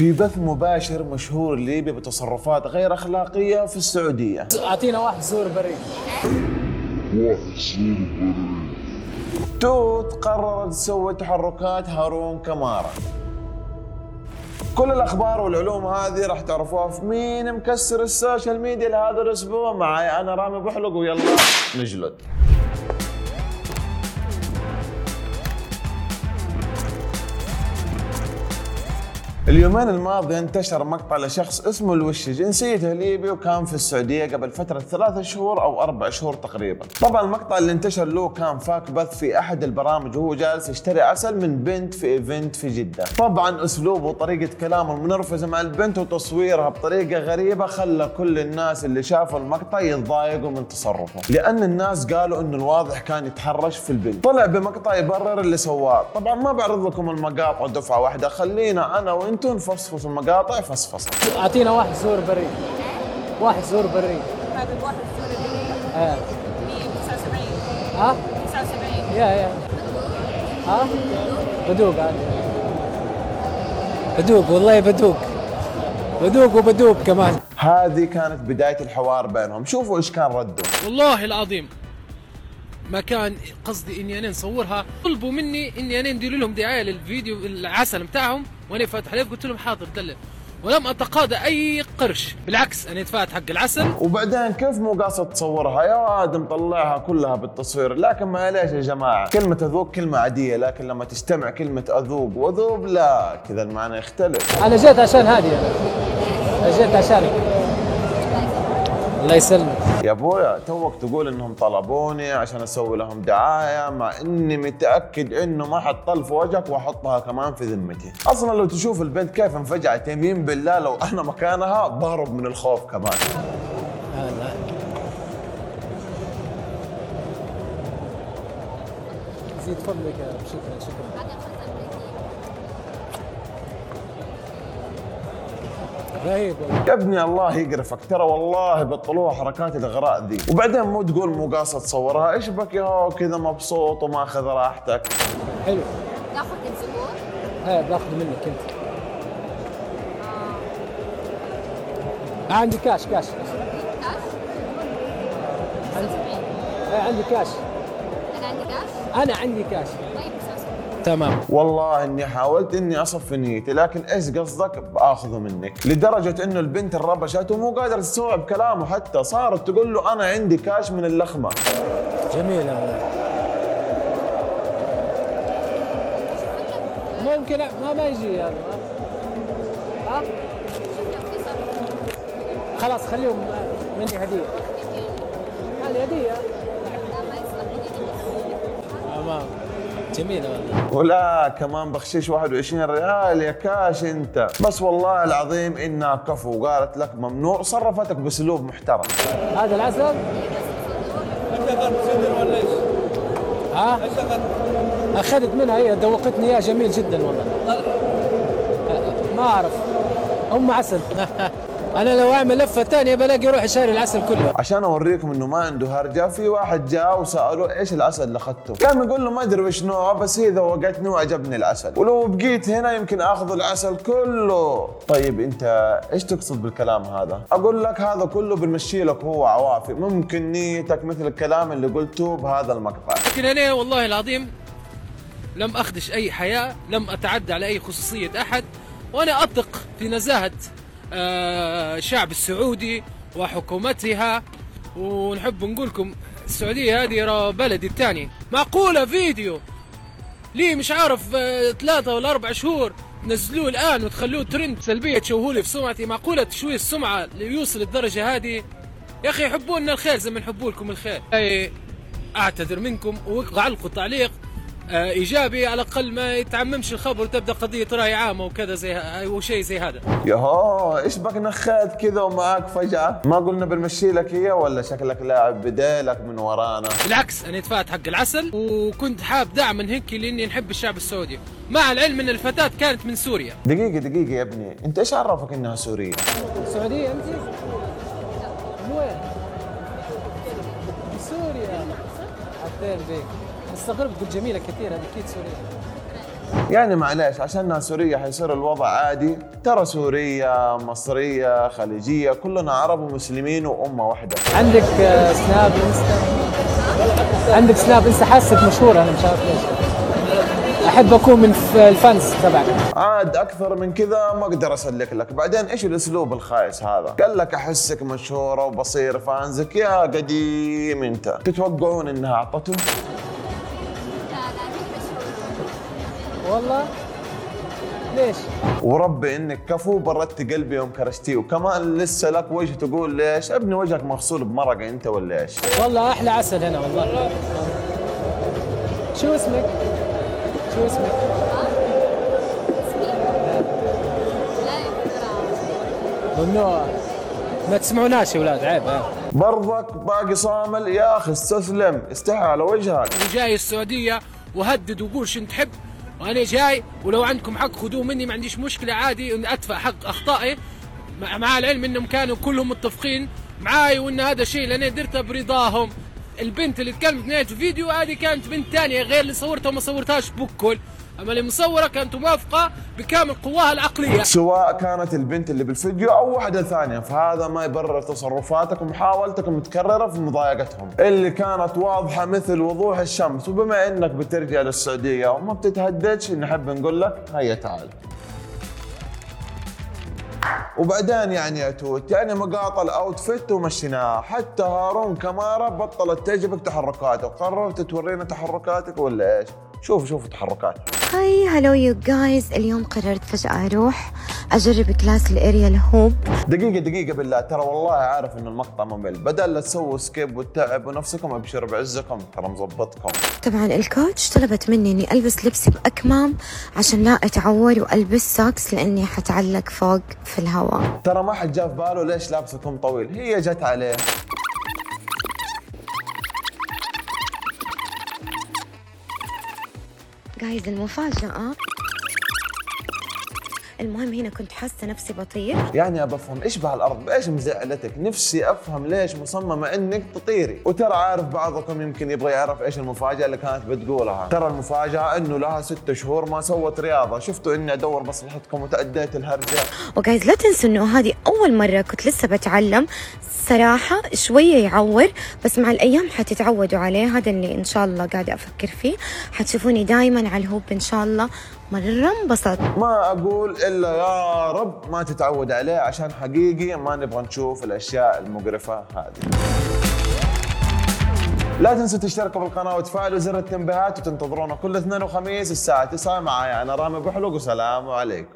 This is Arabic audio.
في بث مباشر مشهور ليبي بتصرفات غير أخلاقية في السعودية. أعطينا واحد زور بريء توت قررت تسوي تحركات هارون كمارا. كل الأخبار والعلوم هذه راح تعرفوها في مين مكسر ال social media لهذا الأسبوع. معي أنا رامي بحلق ويلا نجلد. اليومين الماضية انتشر مقطع لشخص اسمه الوشي جنسيته ليبي وكان في السعودية قبل فترة ثلاثة شهور أو أربع شهور تقريبا. طبعا المقطع اللي انتشر له كان فاتح بث في أحد البرامج. وهو جالس يشتري عسل من بنت في event في جدة. طبعا أسلوبه وطريقة كلامه المنرفزة مع البنت وتصويرها بطريقة غريبة خلى كل الناس اللي شافوا المقطع يتضايقوا من تصرفه. لأن الناس قالوا إنه الواضح كان يتحرش في البنت. طلع بمقطع يبرر اللي سواه. طبعا ما بعرض لكم المقاطع دفعة واحدة. خلينا أنا وأنتم نفصفص المقاطع فصفصة أعطينا واحد زور بريء واحد زور بريء هذا الواحد السوري آه. 179 ها؟ 79 يا يا. ها؟ بدوق عادي بدوق والله بدوق. بدوق وبدوق كمان. هذه كانت بداية الحوار بينهم. شوفوا إيش كان رده والله العظيم. ما كان قصدي إني أنا نصورها. طلبوا مني إني أنا ندير لهم دعاية للفيديو العسل بتاعهم وأنا فاتح عليه قلت لهم حاضر دلل. ولم أتقاضى أي قرش. بالعكس أنا دفعت حق العسل. وبعدين كيف مو قاصد تصورها؟ يا واد مطلعها كلها بالتصوير. لكن ما ليش يا جماعة؟ كلمة أذوق كلمة عادية لكن لما تجتمع كلمة أذوق وذوب لا كذا المعنى يختلف. أنا جيت عشان هذه. أنا أنا جيت عشانك. الله يسلمك. يا أبويا توك تقول إنهم طلبوني عشان أسوي لهم دعاية مع إني متأكد إنه ما حطل في وجهك وأحطها كمان في ذمتي. أصلا لو تشوف البنت كيف انفجعت يمين بالله لو أنا مكانها ضارب من الخوف كمان. هلا زيد فضلك يا رب. شكرا شكرا. رهيب يا ابني الله يقرفك. ترى والله بطلوها حركات الاغراء ذي. وبعدين مو تقول مو قاصد تصورها. إيش بك يا كذا مبسوط وماخذ راحتك. حلو. تاخذ الزبون؟ هاي باخذ منك انت. عندي كاش كاش. كاش عندي 79 هاي عندي كاش. أنا عندي كاش؟ أنا عندي كاش. 79 تمام. والله إني حاولت إني اصفي نيتي لكن إيش قصدك بآخذه منك لدرجة إنه البنت انربشت ومو قادرة تستوعب كلامه حتى صارت تقول له أنا عندي كاش من اللخمة. جميلة والله ممكن ما ما يجي هذا خلاص خليهم مني هدية هذه هدية جميلة والله ولا كمان بخشيش 21 ريال يا كاش انت. بس والله العظيم إنها كفو. وقالت لك ممنوع. صرفتك بأسلوب محترم. هذا العسل؟ ها؟ أخذت منها. هي دوقتني اياه جميل جدا والله. ما أعرف. أم عسل. أنا لو أعمل لفة ثانية بلاقي روحي شاري العسل كله. عشان أوريكم إنه ما عنده هرجة في واحد جاء وسأله إيش العسل اللي أخذته؟ كان يقول له ما أدري وش نوعه بس هي ذوقتني وعجبني العسل. ولو بقيت هنا يمكن آخذ العسل كله. طيب أنت إيش تقصد بالكلام هذا؟ أقول لك هذا كله بنمشي لك هو عوافي. ممكن نيتك مثل الكلام اللي قلته بهذا المقطع. لكن أنا والله العظيم لم أخدش أي حياء لم أتعدى على أي خصوصية أحد وأنا أثق في نزاهة الشعب السعودي وحكومتها. ونحب نقولكم السعودية هذه بلدي الثاني. معقولة فيديو. ليه مش عارف آه، ثلاثة ولا أربع شهور تنزلوه الآن وتخلوه ترند سلبية تشوهوا لي في سمعتي. معقولة تشويه السمعة ليوصل الدرجة هذه؟ يا أخي يحبونا الخير زي ما نحبوا لكم الخير. أي أعتذر منكم وعلقوا تعليق آه، إيجابي على الأقل ما يتعممش الخبر وتبدأ قضية رأي عامة وكذا زي وشيء زي هذا. ياهو إيش بك نخيت كذا ومعاك فجأة؟ ما قلنا بنمشي لك هي ولا شكلك لاعب بديلك من ورانا؟ بالعكس أنا دفعت حق العسل وكنت حاب دعم من هيك لأني نحب الشعب السعودي. مع العلم أن الفتاة كانت من سوريا. دقيقة دقيقة يا ابني. أنت إيش عرفك إنها سورية؟ سعودية أنت؟ من وين؟ من سوريا. عدين بيك. استغربت قلت جميلة كثير هذه أكيد سورية. يعني معليش عشانها سورية حيصير الوضع عادي. ترى سورية مصرية خليجية كلنا عرب ومسلمين وأمة واحدة. عندك آه، سناب إنستا؟ عندك سناب إنستا؟ حاسك مشهور أنا مش عارف ليش. أحب أكون من ال fans تبعك. عاد أكثر من كذا ما أقدر أسلك لك. بعدين إيش الأسلوب الخايس هذا؟ قال لك أحسك مشهورة وبصير fans ك يا قديم أنت. تتوقعون إنها اعطته والله. ليش؟ وربي إنك كفو بردت قلبي يوم كرشتيه. وكمان لسه لك وجه تقول ليش؟ ابني وجهك مغسول بمرق أنت ولا إيش؟ والله أحلى عسل هنا والله. شو اسمك؟ شو اسمك؟ اسمي لا يقدر ممنوع ما تسمعوناش يا أولاد عيب عيب. برضك باقي صامل يا أخي استسلم. استحي على وجهك. وجاي السعودية وهدد وقول شن تحب. وأنا جاي ولو عندكم حق خذوه مني ما عنديش مشكلة عادي إن أدفع حق أخطائي. مع, العلم إنهم كانوا كلهم متفقين معاي وإن هذا شيء اللي أنا درته برضاهم. البنت اللي تكلمت نهاية الفيديو هذه كانت بنت ثانية غير اللي صورتها وما صورتهاش بكل. أما اللي مصورة كانت موافقة بكامل قواها العقلية. سواء كانت البنت اللي بالفيديو أو واحدة ثانية فهذا ما يبرر تصرفاتك ومحاولتك المتكررة في مضايقتهم. اللي كانت واضحة مثل وضوح الشمس وبما إنك بترجع للسعودية وما بتتهددش نحب نقول لك هيا تعال. وبعدين يعني يا توت يعني مقاطع ال outfit ومشيناه. حتى هارون كمارة بطلت تعجبك تحركاته. قررت تورينا تحركاتك ولا إيش؟ شوف شوف تحركاتك hi hello you guys اليوم قررت فجأة أروح أجرب class ال aerial hoop دقيقة دقيقة بالله. ترى والله عارف إن المقطع ممل. بدل لا تسووا skip وتتعبوا نفسكم أبشر بعزكم. ترى مظبطكم. طبعا ال coach طلبت مني إني ألبس لبسي بأكمام عشان لا أتعور وألبس socks لأني حتعلق فوق في الهواء. ترى ما حد جاء في باله ليش لابسكم طويل؟ هي جت عليه. guys المفاجأة المهم هنا كنت حاسة نفسي بطير. يعني أبى أفهم إيش بهالأرض؟ بإيش مزعلتك نفسي أفهم ليش مصممة إنك تطيري. وترى عارف بعضكم يمكن يبغى يعرف إيش المفاجأة اللي كانت بتقولها. ترى المفاجأة إنه لها ستة شهور ما سوت رياضة. شفتوا إني أدور مصلحتكم وتأديت الهرجة. وجايز لا تنسوا إنه هذه أول مرة كنت لسه بتعلم. صراحة شوية يعور بس مع الأيام حتتعودوا عليه. هذا اللي إن شاء الله قاعدة أفكر فيه. حتشوفوني دايما على الهوب إن شاء الله. مرة انبسط ما أقول إلا يا رب ما تتعود عليه عشان حقيقي ما نبغى نشوف الأشياء المقرفة هذه. لا تنسوا تشتركوا بالقناة وتفعلوا زر التنبيهات وتنتظرونا كل اثنين وخميس الساعة 9 معايا أنا رامي بحلق وسلام عليكم.